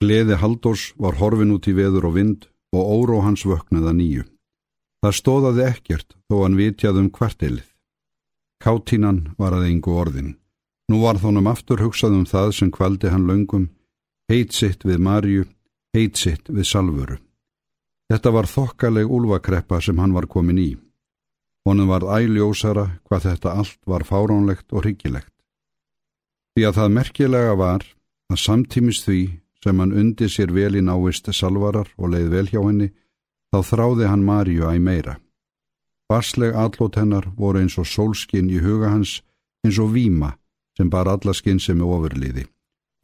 Gleði Haldós var horfin út í veður og vind og óró hans vöknuða nýju. Það stóðaði ekkert þó hann vitjað um kvartilið. Káttínan var að engu orðin. Nú var þónum aftur hugsað um það sem kvaldi hann löngum, heit sitt við Marju, heit sitt við Salvuru. Þetta var þokkaleg úlvakreppa sem hann var komin í. Honum var æljósara hvað þetta allt var fáránlegt og hryggilegt. Því að það merkilega var að samtímis því sem hann undi sér vel í návist salvarar og leið vel hjá henni, þá þráði hann Marju æg meira. Barsleg allót hennar voru eins og sólskinn í huga hans, eins og víma sem bar alla skinn sem er ofurliði.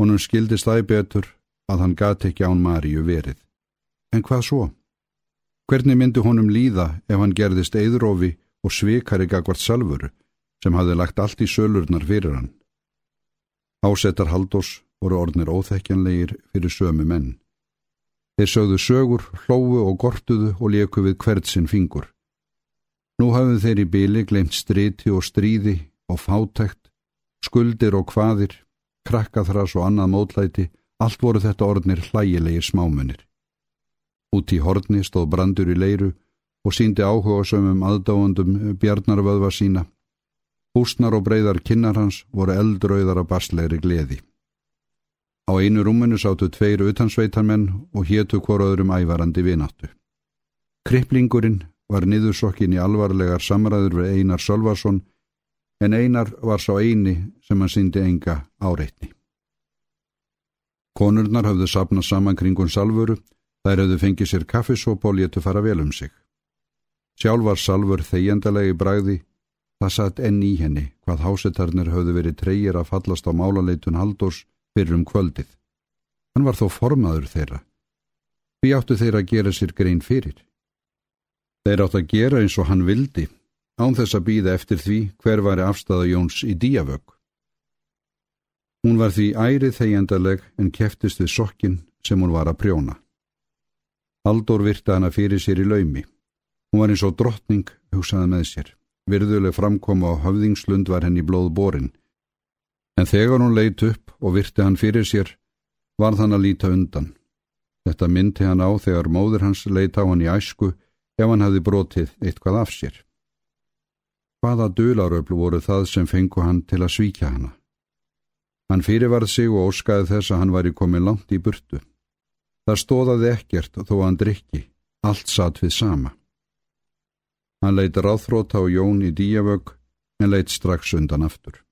Honum skildist æg betur að hann gati ekki án Marju verið. En hvað svo? Hvernig myndi honum líða ef hann gerðist eðrófi og svikari gagvart salvuru sem hafði lagt allt í sölurnar fyrir hann? Ásettar Haldós voru orðnir óþekkjanlegir fyrir sömu menn. Þeir sögðu sögur, hlófu og gortuðu og leku við hvert sinn fingur. Nú hafðu þeir í byli glemt striti og stríði og fátækt, skuldir og hvaðir, krakkaþras og annað mótlæti, allt voru þetta orðnir hlægilegir smámunir. Út í horni stóð brandur í leiru og síndi áhuga sömum aðdáandum bjarnarvöðva sína. Húsnar og breyðar kinnar hans voru eldrauðar af barslegri gleði. Á einu rúminu sátu tveir utansveitarmenn og hétu hvoraðurum ævarandi vináttu. Kriplingurinn var niðursokkin í alvarlegar samræður við Einar Sölvason en Einar var sá eini sem hann syndi enga áreitni. Konurnar hafðu sapnað saman kringun salvuru, þær hafðu fengið sér kaffisóp og létu fara vel um sig. Sjálf var salvur þegjandalegi bræði, það satt enn í henni hvað hásetarnir hafðu verið treyir að fallast á málaleitun Haldós fyrir um kvöldið. Hann var þó formaður þeirra. Því áttu þeirra að gera sér grein fyrir. Þeir áttu að gera eins og hann vildi, án þess að býða eftir því hver var afstæða Jóns í díavögg. Hún var því ærið þeigjandaleg en keftist við sokkin sem hún var að prjóna. Haldur virta hana fyrir sér í laumi. Hún var eins og drottning, hugsaði með sér. Virðuleg framkoma á höfðingslund var henni blóð borin. En þegar hún leitt upp og virti hann fyrir sér, var þann að líta undan. Þetta myndi hann á þegar móður hans leitt á hann í æsku ef hann hefði brotið eitthvað af sér. Hvaða dularöflu voru það sem fengu hann til að svíkja hana? Hann fyrirvarð sig og óskaði þess að hann væri komið langt í burtu. Það stóðaði ekkert þó hann drikki, allt satt við sama. Hann leitt ráþróta á Jón í díavögg en leitt strax undan aftur.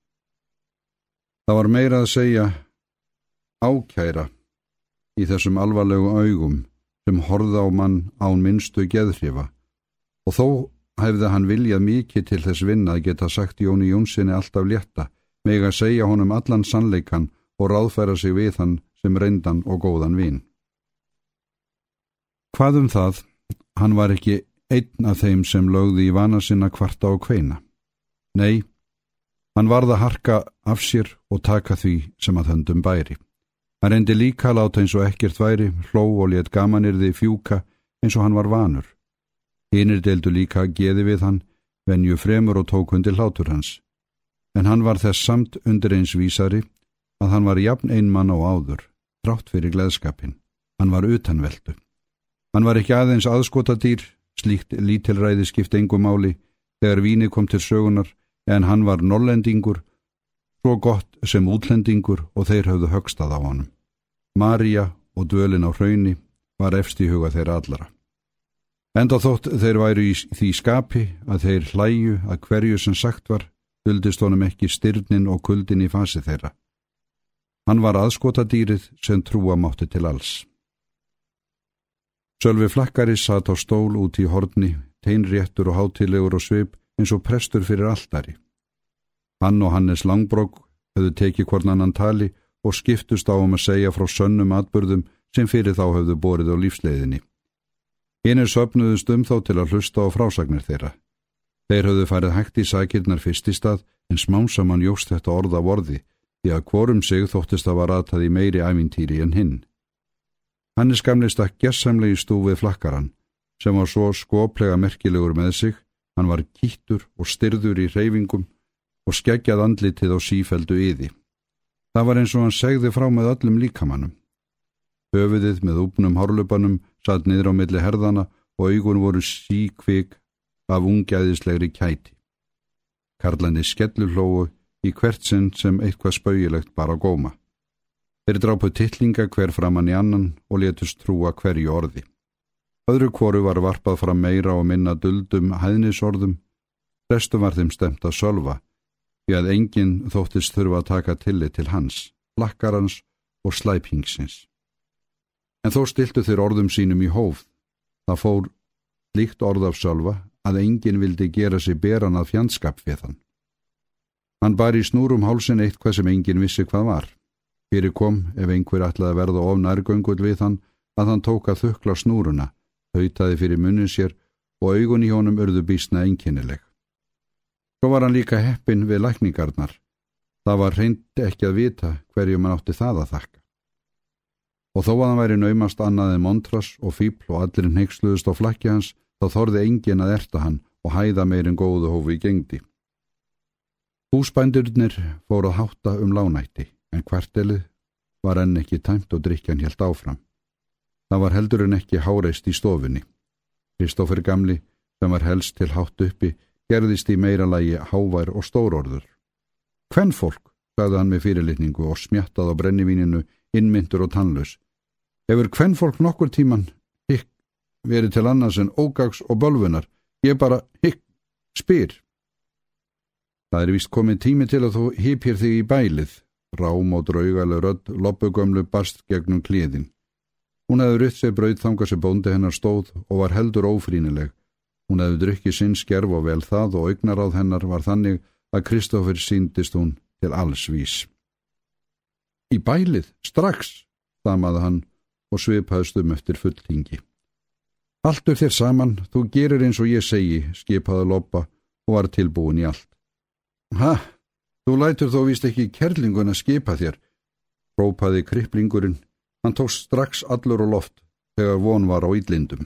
Það var meira að segja ákæra í þessum alvarlegu augum sem horða á mann án minnstu geðhrifa og þó hefði hann viljað mikið til þess vinna að geta sagt Jóni Jónssoni alltaf létta meg að segja honum allan sannleikan og ráðfæra sig við hann sem reyndan og góðan vin. Hvað um það, hann var ekki einn af þeim sem lögði í vana sinna kvarta og kveina. Nei, Hann varða harka af sér og taka því sem að höndum bæri. Hann reyndi líka láta eins og ekkert væri, hló og let gamanirði fjúka eins og hann var vanur. Hinnir deildu líka geði við hann, venju fremur og tók undir hlátur hans. En hann var þess samt undir eins vísari að hann var jafn einmann á áður, trátt fyrir gleðskapin. Hann var utanveldu. Hann var ekki aðeins aðskotadýr, slíkt lítilræði skipt engum máli, þegar víni kom til sögunar, en hann var nollendingur, svo gott sem útlendingur og þeir höfðu högstað á honum. Marja og dölin á hrauni var efst í huga þeirra allara. Enda þótt þeir væru í því skapi að þeir hlæju að hverju sem sagt var, huldist honum ekki styrnin og kuldin í fasi þeirra. Hann var aðskotadýrið sem trúa mátti til alls. Sölvi flakkari satt á stól út í horni, teinréttur og hátilegur og svip eins og prestur fyrir alltari. Hann og Hannes Langbrók höfðu tekið hvorn annan tali og skiptust á um að segja frá sönnum atbyrðum sem fyrir þá höfðu borið á lífsleiðinni. Einir söpnuðust um þá til að hlusta á frásagnir þeirra. Þeir höfðu farið hægt í sækirnar fyrst í stað en smánsamann jóst þetta orða vorði því að hvorum sig þóttist að var aðtað í meiri ævintýri en hinn. Hannes gamleist að gessamlegi stúfið flakkaran sem var svo skoplega merkilegur með sig Hann var kýttur og styrður í reyfingum og skeggjað andlitið á sífeldu yði. Það var eins og hann segði frá með öllum líkamannum. Höfuðið með úpnum hárlupanum satt niður á milli herðana og augun voru síkvik af ungæðislegri kæti. Karlandi skellulógu í hvert sinn sem eitthvað spauilegt bara góma. Þeir drápu tittlinga hver framann í annan og letust trúa hverju orði. Öðru kvoru var varpað fram meira og minna duldum hæðnisorðum, restu var þeim stemt að solva, því að enginn þóttist þurfa að taka tillit til hans, lakkarans og slæpingsins. En þó stiltu þeir orðum sínum í hóf. Það fór líkt orð af solva að enginn vildi gera sig beran að fjandskap við hann. Hann bar í snúrum hálsin eitthvað sem enginn vissi hvað var. Fyrir kom, ef einhver ætlaði að verða of nærgöngull við hann, að hann tók að þukla snúruna, hautaði fyrir munnin sér og augun í honum urðu bísna einkennileg. Svo var hann líka heppin við lækningarnar. Það var reynd ekki að vita hverju mann átti það að þakka. Og þó að hann væri naumast annaðið montras og fíbl og allir neyksluðust á flakki hans, þá þorði engin að erta hann og hæða meirinn góðu hófi í gengdi. Húsbændurnir fóru að hátta um lánætti, en kvartelið var enn ekki tæmt og drikjan helt áfram. Það var heldur en ekki háreist í stofunni. Kristófur Gamli, sem var helst til hátt uppi, gerðist í meira lagi hávær og stórorður. Hvenn fólk, sagði hann með fyrirlitningu og smjattað á brennivíninu, innmyndur og tannlaus. Hefur hvenn fólk nokkur tíman verið til annars en ógags og bölfunar. Ég bara, hikk, spyr. Það er vist komið tími til að þú hipir þig í bælið. Rám og draugaleg rödd, loppugömlu bast gegnum klíðin. Hún hefði rutt sér brauð þanga sem bóndi hennar stóð og var heldur ófrínileg. Hún hefði drukkið sinn skerf og vel það og augnaráð hennar var þannig að Kristófur síndist hún til alls vís. Í bælið, strax, þamaði hann og svipaðst um eftir fulltingi. Alltur þér saman, þú gerir eins og ég segi, skipaði Loppa og var tilbúin í allt. Ha, þú lætur þó vist ekki kerlingun að skipa þér, rópaði kriplingurinn. Hann tók strax allur og loft þegar von var á íllindum.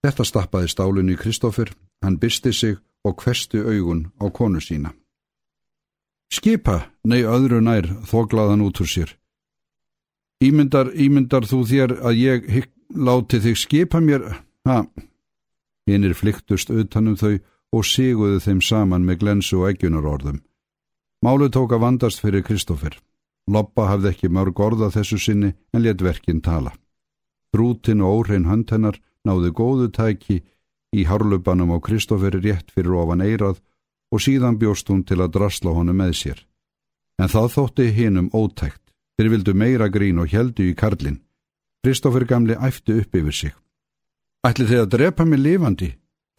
Þetta stappaði stálunni Kristófur, hann bysti sig og hverstu augun á konu sína. Skipa, nei öðru nær, þóglaðan út úr sér. Ímyndar, ímyndar þú þér að ég hygg láti þig skipa mér, ha, hinnir flyktust utanum þau og síguðu þeim saman með glensu og eggjunarorðum. Málu tók að vandast fyrir Kristófer. Loppa hafði ekki mörg orða þessu sinni en let verkinn tala. Brútin og óhrein hönd hennar náðu góðu tæki í harlubanum á Kristóferi rétt fyrir ofan eirað og síðan bjóst hún til að drasla honum með sér. En það þótti hinnum ótækt. Þeir vildu meira grín og heldu í karlinn. Kristófur gamli æfti upp yfir sig. Ætli þið að drepa mig lifandi?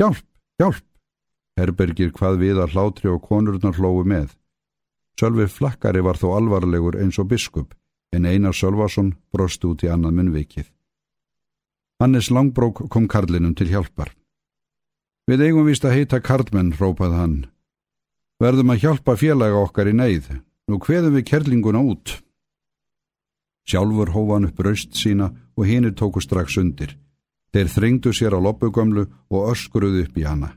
Hjálp, hjálp! Herbergir hvað við að hlátri og konurnar hlóu með. Sölvi flakkari var þó alvarlegur eins og biskup, en Einar Sölvason brost út í annað munnvikið. Hannes Langbrók kom Karlinum til hjálpar. Við eigum vist að heita Karlmenn, rópað hann. Verðum að hjálpa félaga okkar í neyð. Nú hveðum við kerlinguna út. Sjálfur hófan upp raust sína og hinnir tóku strax undir. Þeir þringdu sér á loppugömlu og öskruðu upp í hana.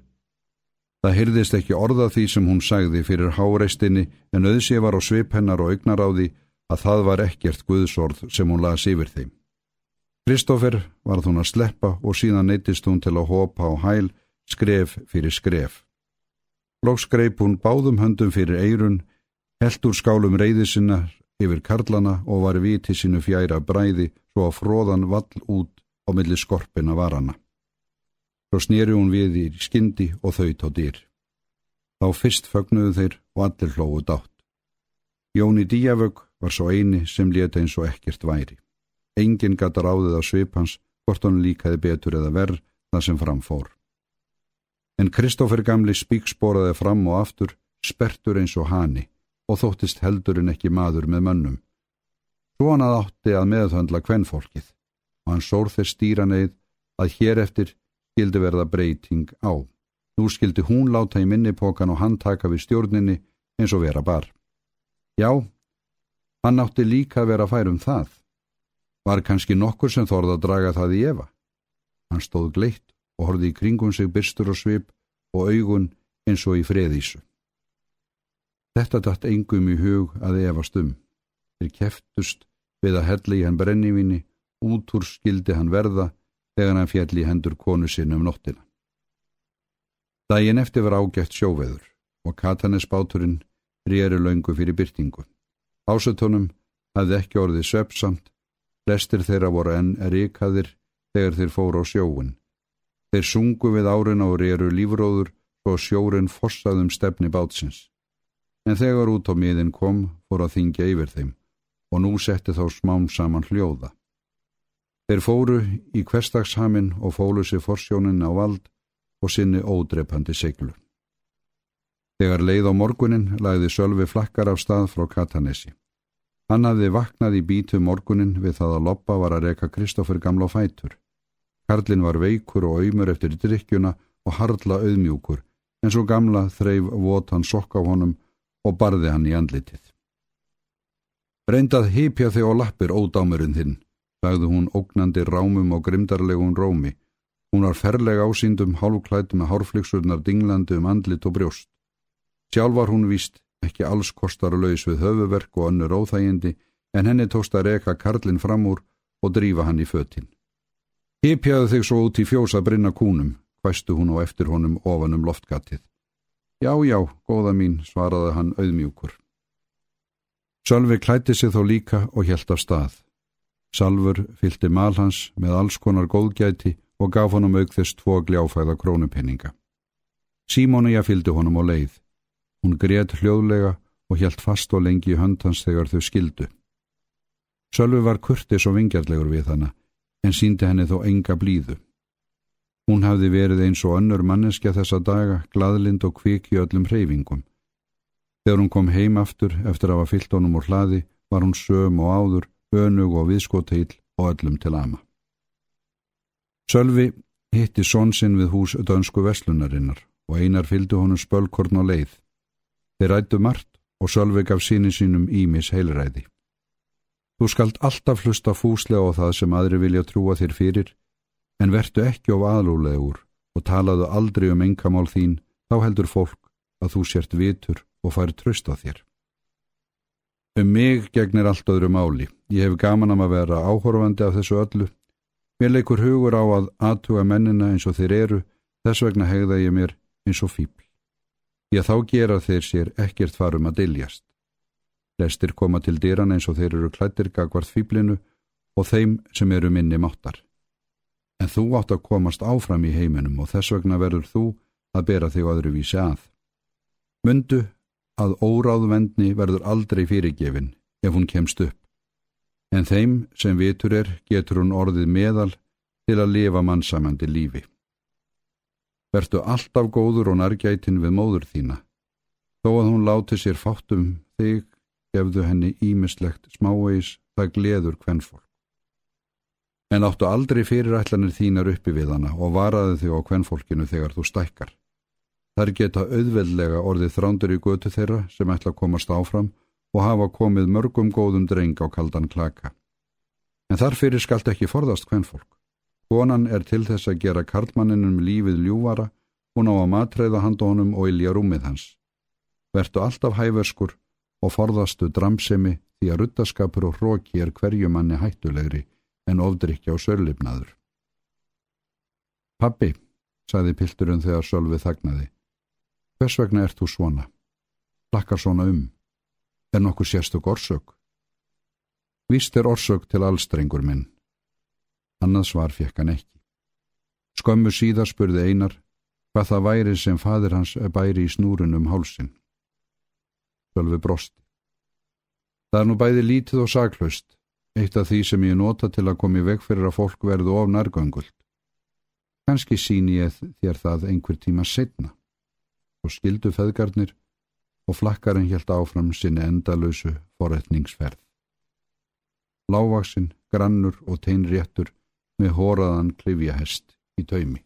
Það hyrðist ekki orða því sem hún sagði fyrir háreistinni en auðsið var á svip hennar og augnar á því að það var ekkert guðsorð sem hún las yfir þeim. Kristófer var þún að sleppa og síðan neytist hún til að hopa á hæl, skref fyrir skref. Lóks greip hún báðum höndum fyrir eirun, held úr skálum reyðisinnar yfir karlana og var viti sínu fjæra bræði svo að fróðan vall út á milli skorpina varana. Svo snýri hún við í skyndi og þau tó dýr. Þá fyrst fögnuðu þeir og allir hlóðu dátt. Jóni Díavögg var svo eini sem leta eins og ekkert væri. Engin gata ráðið á svipans hvort hann líkaði betur eða verð það sem framfór. En Kristófer gamli spíkspóraði fram og aftur, spertur eins og hani og þóttist heldurinn ekki maður með mönnum. Svo hann að átti að meðhöndla kvennfólkið og hann sór þess stýraneið að hér eftir skildi verða breyting á. Nú skildi hún láta í minnipokan og hann taka við stjórninni eins og vera bar. Já, hann átti líka að vera fær um það. Var kannski nokkur sem þorða að draga það í Eva. Hann stóð gleitt og horfið í kringum sig byrstur og svip og augun eins og í freðísu. Þetta datt engum í hug að efast um. Þeir keftust við að hella í hann brennivinni út úr skildi hann verða þegar hann fjall í hendur konu sinn um nóttina. Dægin eftir var ágætt sjóveður og Katanesbáturinn rýri laungu fyrir byrtingu. Ásatónum hafði ekki orðið söpsamt, lestir þeirra voru enn ríkaðir þegar þeir fóru á sjóun. Þeir sungu við árin á rýru lífróður svo sjórin fossaðum stefni bátsins. En þegar út á miðin kom fór að þingja yfir þeim og nú setti þá smám saman hljóða. Þeir fóru í hverstagshamin og fólu sér forsjónin á vald og sinni ódreipandi seglu. Þegar leið á morgunin lagði Sölvi flakkar af stað frá Katanesi. Hann hafði vaknað í bítu morgunin við það að Loppa var að reka Kristófur gamla fætur. Karlin var veikur og auðmur eftir drikkjuna og hardla auðmjúkur en svo gamla þreif vot hann sokk á honum og barði hann í andlitið. Reyndað hýpja þig á lappir ódámurinn þinn, sagði hún ógnandi rámum og grimdarlegun rómi Hún var ferleg ásýndum hálfklætt með hárflygsurnar dinglandi um andlit og brjóst. Sjálf var hún víst ekki alls kostar að laus við höfuverk og önnur óþægindi en henni tóst að reka karlinn fram úr og drífa hann í föttin. Hipjaðu þig svo út í fjós að brinna kúnum, hvæstu hún á eftir honum ofanum loftgatið. Já, já, góða mín, svaraði hann auðmjúkur. Sölvi klætti sig þó líka og helt af stað. Salfur fylgti mal hans með alls konar góðgæti og gaf honum auk þess tvo gljáfæða krónupenninga. Símónia fylgdi honum á leið. Hún greið hljóðlega og helt fast og lengi í höndans þegar þau skildu. Sölvi var kurtis og vingjarlegur við hana, en síndi henni þó enga blíðu. Hún hafði verið eins og önnur manneskja þessa daga, gladlind og kvik í öllum hreyfingum. Þegar hún kom heim aftur eftir að hafa fyllt honum úr hlaði, var hún söm og áður, önug og viðskoteil og öllum til ama. Sölvi hitti sonsinn við hús dönsku veslunarinnar og einar fylgdu honum spölkorn á leið. Þeir rættu margt og Sölvi gaf síni sínum ímis heilræði. Þú skalt alltaf hlusta fúslega á það sem aðri vilja trúa þér fyrir, en vertu ekki of aðlúlegur og talaðu aldrei um engamál þín, þá heldur fólk að þú sért vitur og fær tröst á þér. Um mig gegnir allt öðru máli. Ég hef gaman að vera áhorfandi af þessu öllu Mér leikur hugur á að aðtuga mennina eins og þeir eru, þess vegna hegða ég mér eins og fíbl. Ég þá gera þeir sér ekkert farum að diljast. Lestir koma til dýran eins og þeir eru klættir gagvart fíblinu og þeim sem eru minni máttar. En þú átt að komast áfram í heiminum og þess vegna verður þú að bera þig öðruvísi að. Mundu að óráðvendni verður aldrei fyrirgefin ef hún kemst upp en þeim sem vitur er getur hún orðið meðal til að lifa mannsamandi lífi. Vertu alltaf góður og nærgætin við móður þína. Þó að hún láti sér fátum þig, gefðu henni ímislegt smávegis, það gleður hvernfólk. En áttu aldrei fyrirætlanir þínar uppi við hana og varaði þig á hvernfólkinu þegar þú stækkar. Þar geta auðveldlega orðið þrándur í götu þeirra sem ætla að komast áfram og hafa komið mörgum góðum dreng á kaldan klaka. En þarfyrir skalt ekki forðast hvern fólk. Konan er til þess að gera karlmanninum lífið ljúvara, hún á að matreiða handónum og ilja rúmið hans. Vertu alltaf hæverskur og forðastu dramsemi því að ruttaskapur og hróki er hverju manni hættulegri en ofdrykja og sörlipnaður. Pappi, saði pilturinn þegar Sölvi þagnaði, hvers vegna ert þú svona? Lakkar svona um? er nokkuð sérstök orsök. Vist er orsök til allstrengur minn. Annað svar fekk hann ekki. Skömmu síðar spurði einar hvað það væri sem fadir hans bæri í snúrun um hálsin. Sölvi brosti. Það er nú bæði lítið og saklaust, eitt af því sem ég nota til að koma í veg fyrir að fólk verðu of nærgöngult. Kanski sín ég þér það einhver tíma setna. Og skildu feðgarnir og flakkarinn helt áfram sinni endalösu forretningsferð. Lávaksinn, grannur og teinréttur með hóraðan klifjahest í taumi.